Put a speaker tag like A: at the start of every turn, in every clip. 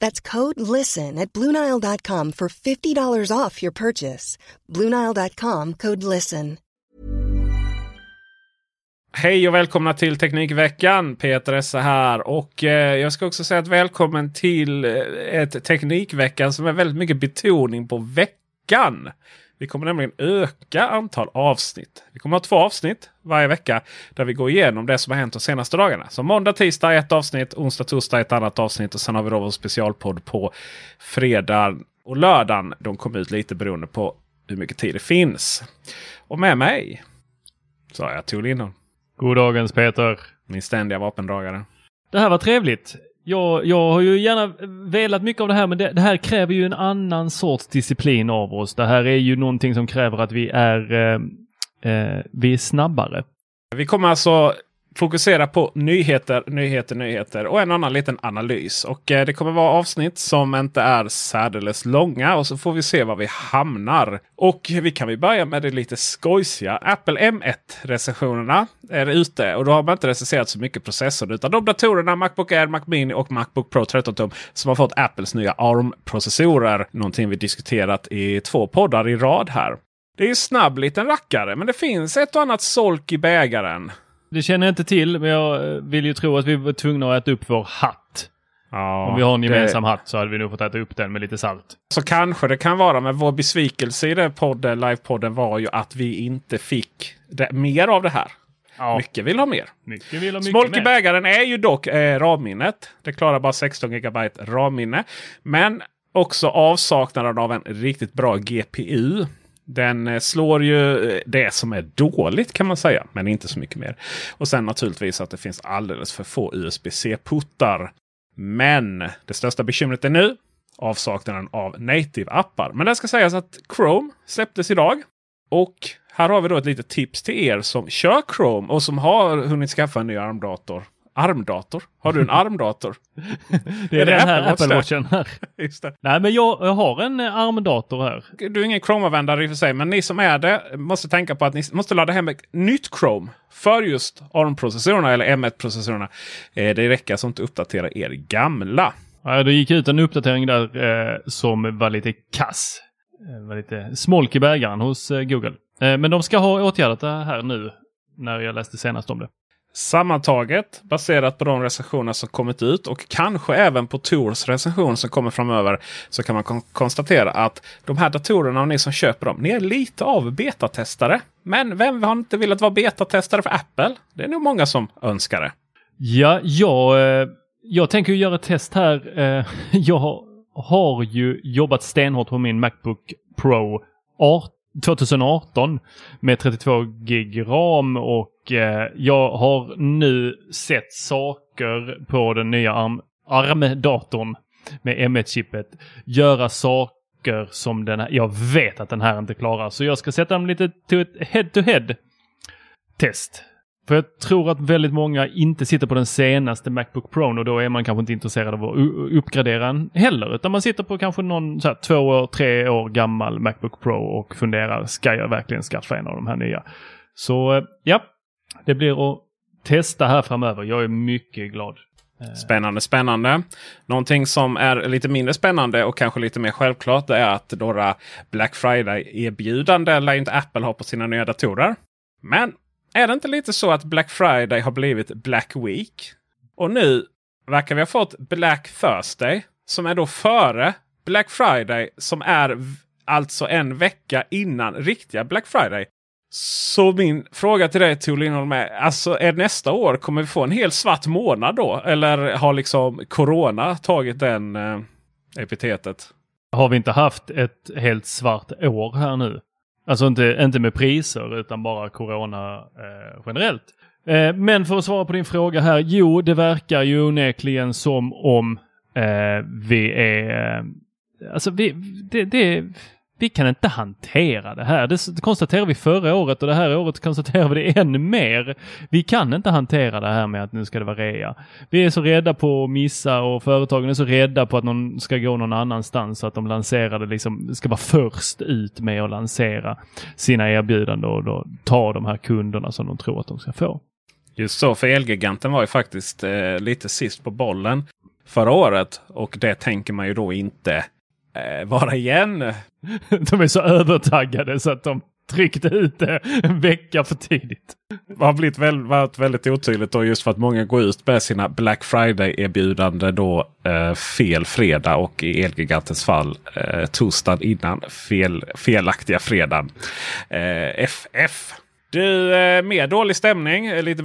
A: That's code LISTEN at Bluenile.com for $50 off your purchase. Bluenile.com code LISTEN.
B: Hej och välkomna till Teknikveckan. Peter Esse här. Och eh, jag ska också säga att välkommen till eh, ett Teknikveckan som är väldigt mycket betoning på veckan. Vi kommer nämligen öka antal avsnitt. Vi kommer ha två avsnitt varje vecka där vi går igenom det som har hänt de senaste dagarna. Så måndag, tisdag ett avsnitt, onsdag, torsdag ett annat avsnitt och sen har vi då vår specialpodd på fredag och lördagen. De kommer ut lite beroende på hur mycket tid det finns. Och med mig så har jag Tor Lindholm,
C: Goddagens Peter.
B: min ständiga vapendragare.
C: Det här var trevligt. Jag, jag har ju gärna velat mycket av det här men det, det här kräver ju en annan sorts disciplin av oss. Det här är ju någonting som kräver att vi är, eh, eh, vi är snabbare.
B: Vi kommer alltså fokusera på nyheter, nyheter, nyheter och en annan liten analys. Och eh, det kommer vara avsnitt som inte är särdeles långa och så får vi se var vi hamnar. Och vi kan vi börja med det lite skojsiga. Apple M1-recensionerna är ute och då har man inte recenserat så mycket processorn utan de datorerna Macbook Air, Mac Mini och Macbook Pro 13 tum som har fått Apples nya ARM-processorer. Någonting vi diskuterat i två poddar i rad här. Det är ju snabb liten rackare men det finns ett och annat solk i bägaren.
C: Det känner jag inte till men jag eh, vill ju tro att vi var tvungna att äta upp vår hatt.
B: Ja,
C: Om vi har en
B: det-
C: gemensam hatt så hade vi nog fått äta upp den med lite salt.
B: Så kanske det kan vara. Men vår besvikelse i den podden, livepodden var ju att vi inte fick det, mer av det här.
C: Ja,
B: Mycket vill ha mer.
C: mycket vill ha mycket
B: Smolk i bägaren är ju dock eh, RAM-minnet. Det klarar bara 16 GB RAM-minne. Men också avsaknaden av en riktigt bra GPU. Den eh, slår ju eh, det som är dåligt kan man säga. Men inte så mycket mer. Och sen naturligtvis att det finns alldeles för få USB-C-puttar. Men det största bekymret är nu avsaknaden av native-appar. Men det ska sägas att Chrome släpptes idag. Och här har vi då ett litet tips till er som kör Chrome och som har hunnit skaffa en ny armdator. ARM-dator? Har du en ARM-dator?
C: Det är,
B: Är det
C: den här
B: Apple Watch
C: Apple Watchen här.
B: Just det.
C: Nej men jag, jag har en eh, ARM-dator här.
B: Du är ingen Chrome-användare i och för sig, men ni som är det måste tänka på att ni måste ladda hem ett nytt Chrome för just ARM-processorerna eller M1-processorerna. Eh, det räcker alltså inte att uppdatera er gamla.
C: Ja, det gick ut en uppdatering där eh, som var lite kass. Eh, var lite smolk i bägaren hos eh, Google. Eh, men de ska ha åtgärdat det här nu när jag läste senast om det.
B: Sammantaget baserat på de recensioner som kommit ut och kanske även på Tors recension som kommer framöver. Så kan man kon- konstatera att de här datorerna och ni som köper dem, ni är lite av betatestare. Men vem har inte velat vara betatestare för Apple? Det är nog många som önskar det.
C: Ja, jag, eh, jag tänker göra ett test här. Eh, jag har, har ju jobbat stenhårt på min Macbook Pro 18 2018 med 32 gig ram och eh, jag har nu sett saker på den nya ARM, ARM-datorn med M1-chippet göra saker som den här, jag vet att den här inte klarar. Så jag ska sätta dem lite ett head-to-head test. För jag tror att väldigt många inte sitter på den senaste Macbook Pro och då är man kanske inte intresserad av att uppgradera den heller. Utan man sitter på kanske någon så här, två år, tre år gammal Macbook Pro och funderar, ska jag verkligen skaffa en av de här nya? Så eh, ja, det blir att testa här framöver. Jag är mycket glad. Eh.
B: Spännande, spännande. Någonting som är lite mindre spännande och kanske lite mer självklart det är att några Black Friday-erbjudanden lär inte Apple ha på sina nya datorer. Men är det inte lite så att Black Friday har blivit Black Week? Och nu verkar vi ha fått Black Thursday som är då före Black Friday som är alltså en vecka innan riktiga Black Friday. Så min fråga till dig Tor Lindholm är, alltså är nästa år kommer vi få en helt svart månad då? Eller har liksom Corona tagit den eh, epitetet?
C: Har vi inte haft ett helt svart år här nu? Alltså inte, inte med priser utan bara Corona eh, generellt. Eh, men för att svara på din fråga här. Jo, det verkar ju onekligen som om eh, vi är... Eh, alltså vi, det, det vi kan inte hantera det här. Det konstaterade vi förra året och det här året konstaterar vi det ännu mer. Vi kan inte hantera det här med att nu ska det vara rea. Vi är så rädda på att missa och företagen är så rädda på att någon ska gå någon annanstans så att de lanserade liksom, ska vara först ut med att lansera sina erbjudanden och då ta de här kunderna som de tror att de ska få.
B: Just så, för Elgiganten var ju faktiskt eh, lite sist på bollen förra året och det tänker man ju då inte eh, vara igen.
C: De är så övertaggade så att de tryckte ut det en vecka för tidigt.
B: Det har blivit väldigt, varit väldigt otydligt då just för att många går ut med sina Black Friday erbjudande då eh, fel fredag och i Elgigantens fall eh, torsdagen innan fel, felaktiga fredagen. Eh, FF. Du, eh, mer dålig stämning. Lite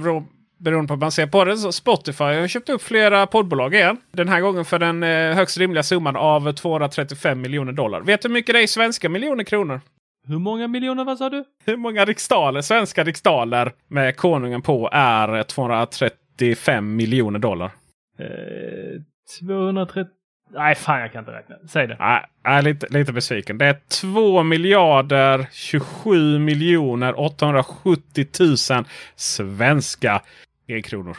B: beroende på hur man ser på det. Så Spotify har köpt upp flera poddbolag igen. Den här gången för den eh, högst rimliga summan av 235 miljoner dollar. Vet du hur mycket det är i svenska miljoner kronor?
C: Hur många miljoner vad sa du?
B: Hur många riksdaler, svenska riksdaler med konungen på är 235 miljoner dollar?
C: Eh, 230... Nej, fan jag kan inte räkna. Säg det.
B: Nej, jag är lite, lite besviken. Det är 2 miljarder 27 miljoner 870 000 svenska e-kronor.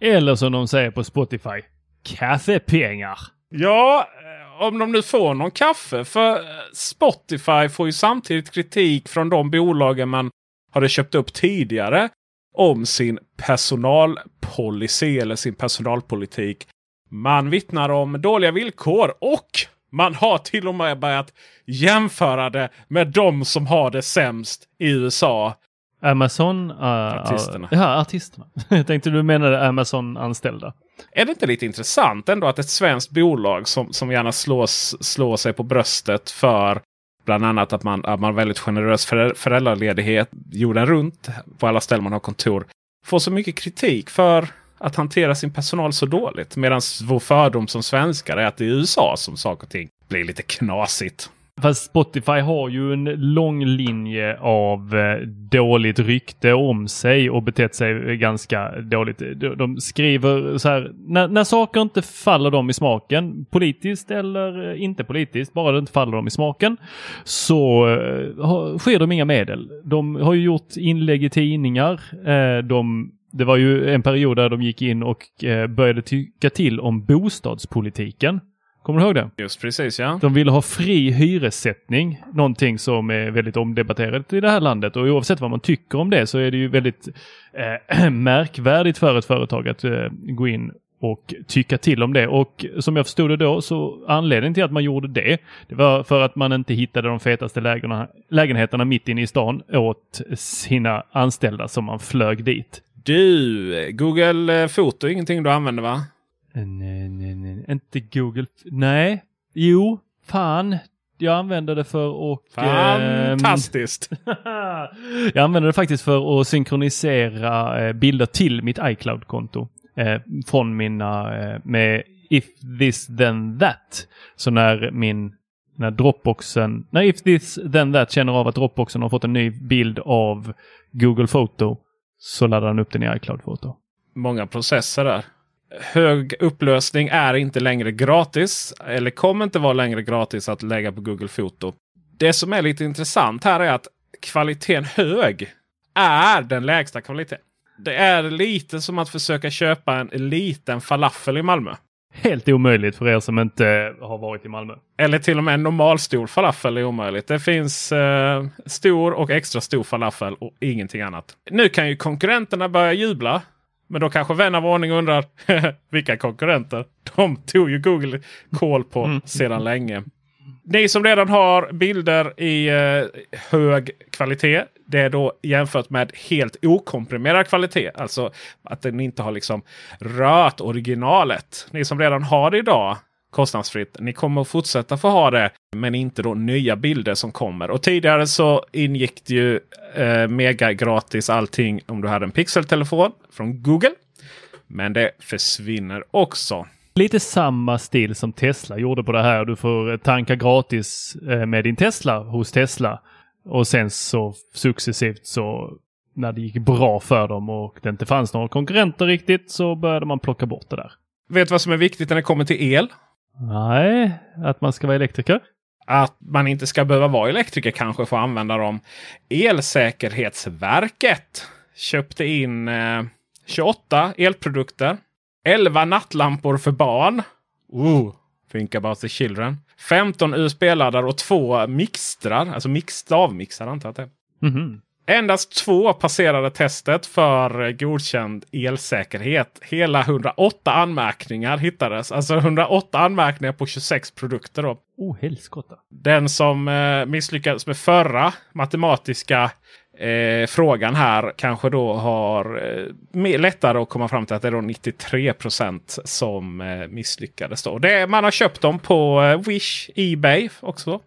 C: Eller som de säger på Spotify. Kaffepengar.
B: Ja, eh, om de nu får någon kaffe. För eh, Spotify får ju samtidigt kritik från de bolagen man hade köpt upp tidigare. Om sin personalpolicy eller sin personalpolitik. Man vittnar om dåliga villkor och man har till och med börjat jämföra det med de som har det sämst i USA.
C: Amazon? Uh,
B: artisterna.
C: Ja, artisterna. Jag tänkte du menade Amazon-anställda.
B: Är det inte lite intressant ändå att ett svenskt bolag som, som gärna slås, slår sig på bröstet för bland annat att man, att man har väldigt generös föräldraledighet jorden runt på alla ställen man har kontor. Får så mycket kritik för att hantera sin personal så dåligt. Medan vår fördom som svenskar är att det är USA som saker och ting blir lite knasigt.
C: Fast Spotify har ju en lång linje av eh, dåligt rykte om sig och betett sig eh, ganska dåligt. De skriver så här, när, när saker inte faller dem i smaken, politiskt eller eh, inte politiskt, bara det inte faller dem i smaken, så har, sker de inga medel. De har ju gjort inlägg i tidningar. De det var ju en period där de gick in och började tycka till om bostadspolitiken. Kommer du ihåg det?
B: Just precis ja.
C: De ville ha fri hyressättning. Någonting som är väldigt omdebatterat i det här landet och oavsett vad man tycker om det så är det ju väldigt eh, märkvärdigt för ett företag att eh, gå in och tycka till om det. Och som jag förstod det då så anledningen till att man gjorde det, det var för att man inte hittade de fetaste lägena, lägenheterna mitt inne i stan åt sina anställda som man flög dit.
B: Du, Google eh, Foto är ingenting du använder va?
C: Nej, nej, nej. Inte Google. Nej. Jo, fan. Jag använder det för att...
B: Fantastiskt!
C: Eh, jag använder det faktiskt för att synkronisera eh, bilder till mitt iCloud-konto. Eh, från mina eh, med if this then that. Så när min när Dropboxen, när if this then that känner av att Dropboxen har fått en ny bild av Google Photo så laddar den upp den i iCloud Photo.
B: Många processer där hög upplösning är inte längre gratis. Eller kommer inte vara längre gratis att lägga på Google Foto. Det som är lite intressant här är att kvaliteten hög är den lägsta kvaliteten. Det är lite som att försöka köpa en liten falafel i Malmö.
C: Helt omöjligt för er som inte har varit i Malmö.
B: Eller till och med en normalstor falafel är omöjligt. Det finns eh, stor och extra stor falafel och ingenting annat. Nu kan ju konkurrenterna börja jubla. Men då kanske vän av ordning undrar vilka konkurrenter? De tog ju Google koll på
C: Mm.
B: sedan länge. Ni som redan har bilder i eh, hög kvalitet. Det är då jämfört med helt okomprimerad kvalitet. Alltså att den inte har liksom rört originalet. Ni som redan har det idag kostnadsfritt. Ni kommer att fortsätta få ha det. Men inte då nya bilder som kommer. Och tidigare så ingick det ju eh, mega gratis allting om du hade en pixeltelefon från Google. Men det försvinner också.
C: Lite samma stil som Tesla gjorde på det här. Du får tanka gratis eh, med din Tesla hos Tesla. Och sen så successivt så när det gick bra för dem och det inte fanns några konkurrenter riktigt så började man plocka bort det där.
B: Vet du vad som är viktigt när det kommer till el?
C: Nej, att man ska vara elektriker.
B: Att man inte ska behöva vara elektriker kanske för att använda dem. Elsäkerhetsverket köpte in eh, 28 elprodukter. 11 nattlampor för barn. Ooh, think about the children. 15 USB-laddare och två mixtrar. Alltså mix, stavmixar antar jag att det är.
C: Mhm.
B: Endast två passerade testet för godkänd elsäkerhet. Hela 108 anmärkningar hittades. Alltså 108 anmärkningar på 26 produkter. Då.
C: Oh, helskotta.
B: Den som eh, misslyckades med förra matematiska eh, frågan här kanske då har eh, lättare att komma fram till att det är då 93% som eh, misslyckades. Då. Det, man har köpt dem på eh, Wish, Ebay också.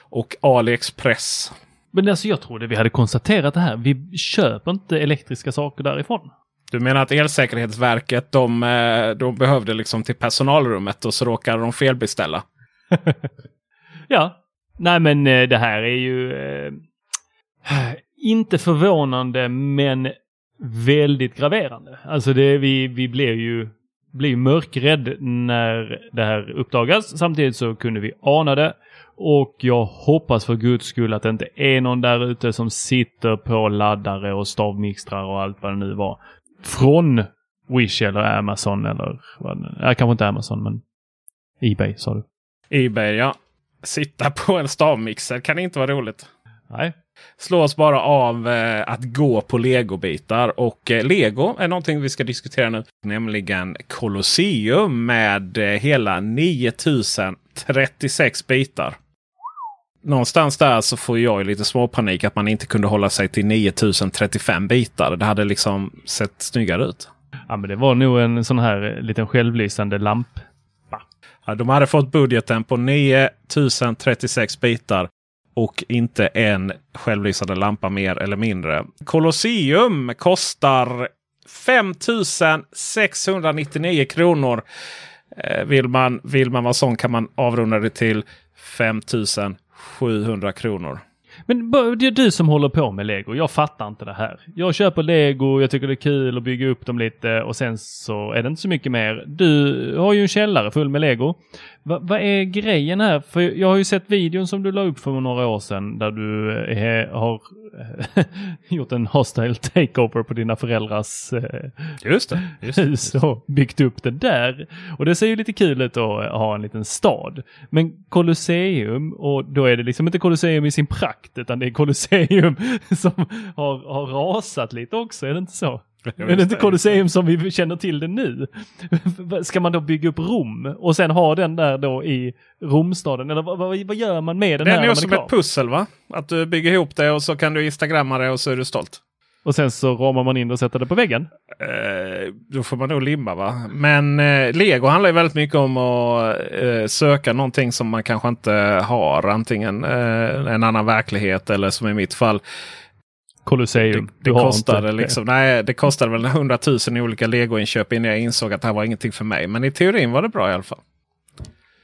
B: Och AliExpress.
C: Men alltså jag trodde vi hade konstaterat det här. Vi köper inte elektriska saker därifrån.
B: Du menar att Elsäkerhetsverket de, eh, de behövde liksom till personalrummet och så råkade de felbeställa?
C: Ja. Nej men eh, det här är ju inte förvånande men väldigt graverande. Alltså det, vi, vi blev ju blev mörkrädd när det här uppdagas. Samtidigt så kunde vi ana det. Och jag hoppas för guds skull att det inte är någon där ute som sitter på laddare och stavmixtrar och allt vad det nu var. Från Wish eller Amazon eller vad det är. Kanske inte Amazon men Ebay sa du.
B: Ebay ja. Sitta på en stavmixer kan inte vara roligt.
C: Nej.
B: Slå oss bara av eh, att gå på legobitar. Och eh, lego är någonting vi ska diskutera nu. Nämligen Colosseum med eh, hela 9036 bitar. Någonstans där så får jag lite småpanik att man inte kunde hålla sig till 9035 bitar. Det hade liksom sett snyggare ut.
C: Ja men det var nog en sån här liten självlysande lamp.
B: Ja, de hade fått budgeten på 9036 bitar. Och inte en självlysande lampa mer eller mindre. Colosseum kostar 5699 kronor. Eh, vill, man, vill man vara sån kan man avrunda det till 5700 kronor.
C: Men det är du som håller på med lego. Jag fattar inte det här. Jag köper lego, jag tycker det är kul att bygga upp dem lite och sen så är det inte så mycket mer. Du har ju en källare full med lego. Va- Vad är grejen här? För jag har ju sett videon som du la upp för några år sedan där du eh, har gjort en hostile takeover på dina föräldrars eh,
B: Just det. Just det.
C: hus och byggt upp det där. Och det ser ju lite kul ut att ha en liten stad. Men Colosseum, och då är det liksom inte Colosseum i sin prakt utan det är Colosseum som har, har rasat lite också, är det inte så? är det inte Colosseum som vi känner till det nu? Ska man då bygga upp Rom och sen ha den där då i Romstaden? Eller vad, vad, vad gör man med den
B: Det
C: här
B: är nog som
C: är
B: ett pussel va? Att du bygger ihop det och så kan du instagramma det och så är du stolt.
C: Och sen så ramar man in och sätter det på väggen?
B: Eh, då får man nog limma va. Men eh, Lego handlar ju väldigt mycket om att eh, söka någonting som man kanske inte har. Antingen eh, en annan verklighet eller som i mitt fall.
C: Colosseum.
B: Det, det kostade liksom, nej, det kostade väl 100 000 i olika Lego-inköp innan jag insåg att det här var ingenting för mig. Men i teorin var det bra i alla fall.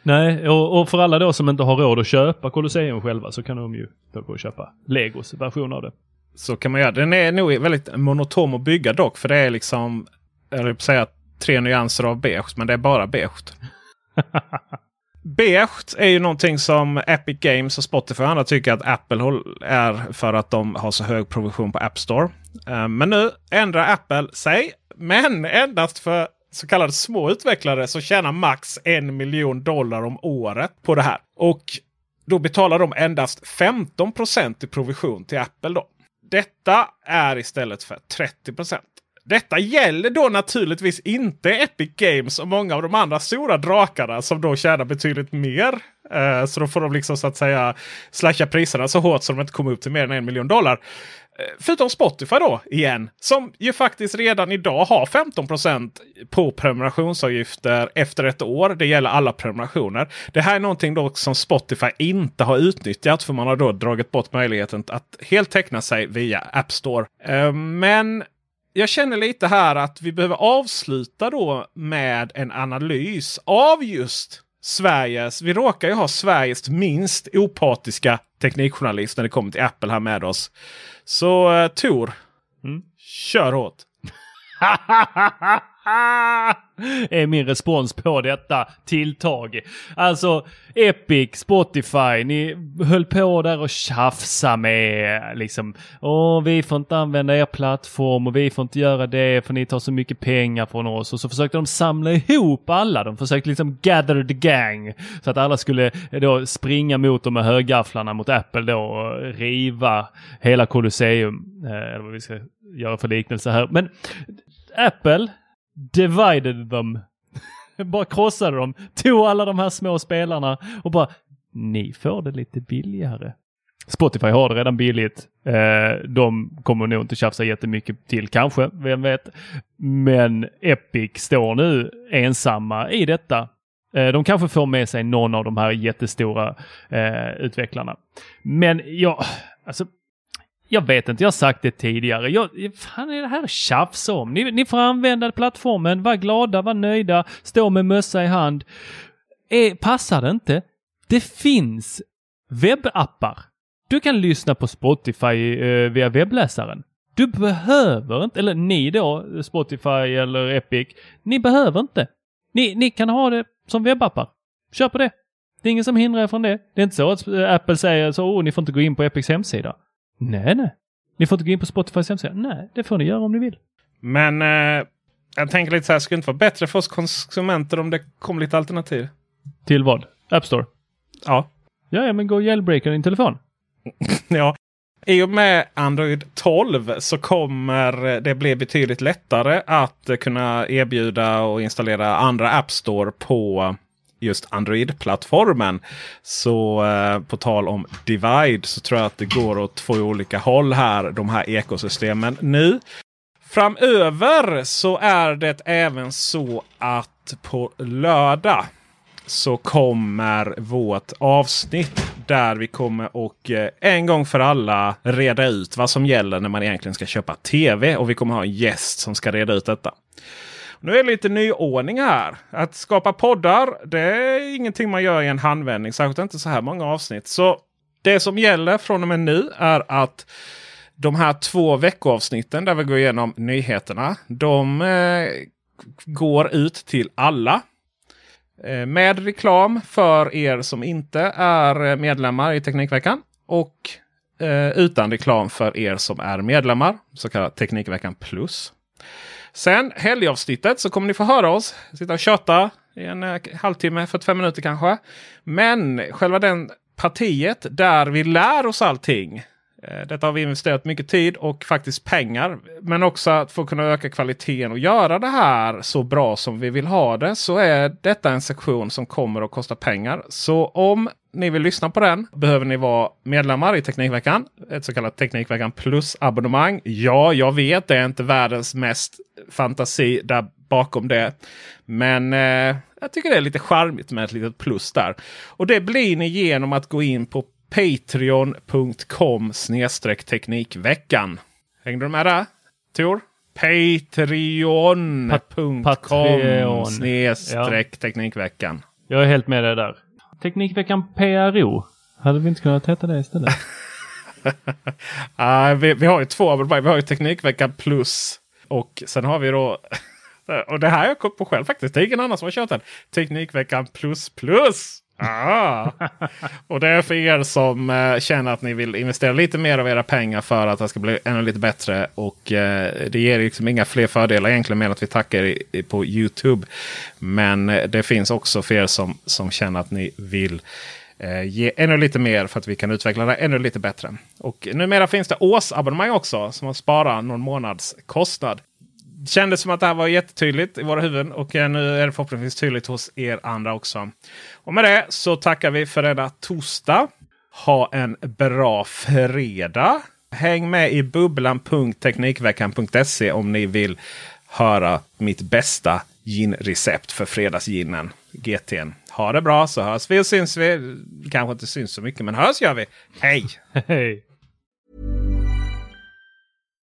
C: Nej, och, och för alla då som inte har råd att köpa Colosseum själva så kan de ju då gå och köpa Legos version av det.
B: Så kan man göra. Den är nog väldigt monotom att bygga dock. För det är liksom, jag att säga tre nyanser av beige. Men det är bara beige. beige är ju någonting som Epic Games och Spotify och andra tycker att Apple är för att de har så hög provision på App Store. Eh, men nu ändrar Apple sig. Men endast för så kallade små utvecklare som tjänar max en miljon dollar om året på det här. Och då betalar de endast 15 i provision till Apple. Då. Detta är istället för 30 detta gäller då naturligtvis inte Epic Games och många av de andra stora drakarna som då tjänar betydligt mer. Eh, så då får de liksom så att säga slasha priserna så hårt så de inte kommer upp till mer än en miljon dollar. Eh, förutom Spotify då igen. Som ju faktiskt redan idag har 15% på prenumerationsavgifter efter ett år. Det gäller alla prenumerationer. Det här är någonting då som Spotify inte har utnyttjat. För man har då dragit bort möjligheten att helt teckna sig via App Store. Eh, men jag känner lite här att vi behöver avsluta då med en analys av just Sveriges, vi råkar ju ha Sveriges minst opartiska teknikjournalist när det kommer till Apple här med oss. Så uh, Tor, mm. kör hårt!
C: är min respons på detta tilltag. Alltså Epic, Spotify, ni höll på där och tjafsa med liksom. Åh, vi får inte använda er plattform och vi får inte göra det för ni tar så mycket pengar från oss. Och så försökte de samla ihop alla. De försökte liksom gather the gang. Så att alla skulle eh, då springa mot dem med högafflarna mot Apple då och riva hela Colosseum. Eh, eller vad vi ska göra för liknelse här. Men Apple divided them. bara krossade dem. Tog alla de här små spelarna och bara ni får det lite billigare. Spotify har det redan billigt. Eh, de kommer nog inte tjafsa jättemycket till kanske, vem vet. Men Epic står nu ensamma i detta. Eh, de kanske får med sig någon av de här jättestora eh, utvecklarna. Men ja, alltså jag vet inte, jag har sagt det tidigare. Jag, fan är det här tjafs om? Ni, ni får använda plattformen, var glada, var nöjda, stå med mössa i hand. Eh, passar det inte? Det finns webbappar. Du kan lyssna på Spotify eh, via webbläsaren. Du behöver inte, eller ni då, Spotify eller Epic, ni behöver inte. Ni, ni kan ha det som webbappar. Kör på det. Det är ingen som hindrar er från det. Det är inte så att eh, Apple säger så, oh, ni får inte gå in på Epics hemsida. Nej, nej. Ni får inte gå in på Spotifys hemsida. Nej, det får ni göra om ni vill.
B: Men eh, jag tänker lite så här, skulle det inte vara bättre för oss konsumenter om det kom lite alternativ?
C: Till vad? App Store?
B: Ja.
C: Ja, ja men gå och jailbreaka din telefon.
B: ja. I och med Android 12 så kommer det bli betydligt lättare att kunna erbjuda och installera andra App Store på just Android-plattformen. Så eh, på tal om Divide så tror jag att det går åt två olika håll här. De här ekosystemen nu. Framöver så är det även så att på lördag så kommer vårt avsnitt där vi kommer och eh, en gång för alla reda ut vad som gäller när man egentligen ska köpa tv. Och vi kommer ha en gäst som ska reda ut detta. Nu är det lite nyordning här. Att skapa poddar det är ingenting man gör i en handvändning. Särskilt inte så här många avsnitt. Så det som gäller från och med nu är att de här två veckoavsnitten där vi går igenom nyheterna. De eh, går ut till alla. Eh, med reklam för er som inte är eh, medlemmar i Teknikveckan. Och eh, utan reklam för er som är medlemmar. Så kallad Teknikveckan Plus. Sen helgavsnittet så kommer ni få höra oss sitta och köta i en eh, halvtimme, 45 minuter kanske. Men själva den partiet där vi lär oss allting. Eh, detta har vi investerat mycket tid och faktiskt pengar. Men också att få kunna öka kvaliteten och göra det här så bra som vi vill ha det. Så är detta en sektion som kommer att kosta pengar. Så om ni vill lyssna på den behöver ni vara medlemmar i Teknikveckan. Ett så kallat Teknikveckan Plus abonnemang. Ja, jag vet det är inte världens mest fantasi där bakom det. Men eh, jag tycker det är lite charmigt med ett litet plus där. Och det blir ni genom att gå in på patreon.com Teknikveckan. Hängde du med där? Tor? Patreon.com snedstreck Teknikveckan.
C: Jag är helt med dig där. Teknikveckan PRO. Hade vi inte kunnat heta det istället?
B: uh, vi, vi, har ju två abonnemang. Vi har ju Teknikveckan Plus. Och sen har vi då och det här har jag kommit på själv faktiskt. Det är ingen annan som har kört den. Teknikveckan Plus Plus. Ah. Och det är för er som eh, känner att ni vill investera lite mer av era pengar för att det ska bli ännu lite bättre. Och eh, det ger liksom inga fler fördelar egentligen mer än att vi tackar i, i, på Youtube. Men eh, det finns också för er som, som känner att ni vill eh, ge ännu lite mer för att vi kan utveckla det ännu lite bättre. Och numera finns det årsabonnemang också som man sparar någon månads kostnad. Det kändes som att det här var jättetydligt i våra huvuden och eh, nu är det förhoppningsvis tydligt hos er andra också. Och med det så tackar vi för denna torsdag. Ha en bra fredag. Häng med i bubblan.teknikveckan.se om ni vill höra mitt bästa gin-recept för fredagsginen. GT'n. Ha det bra så hörs vi och syns vi. Kanske inte syns så mycket men hörs gör vi. Hej!
C: Hej!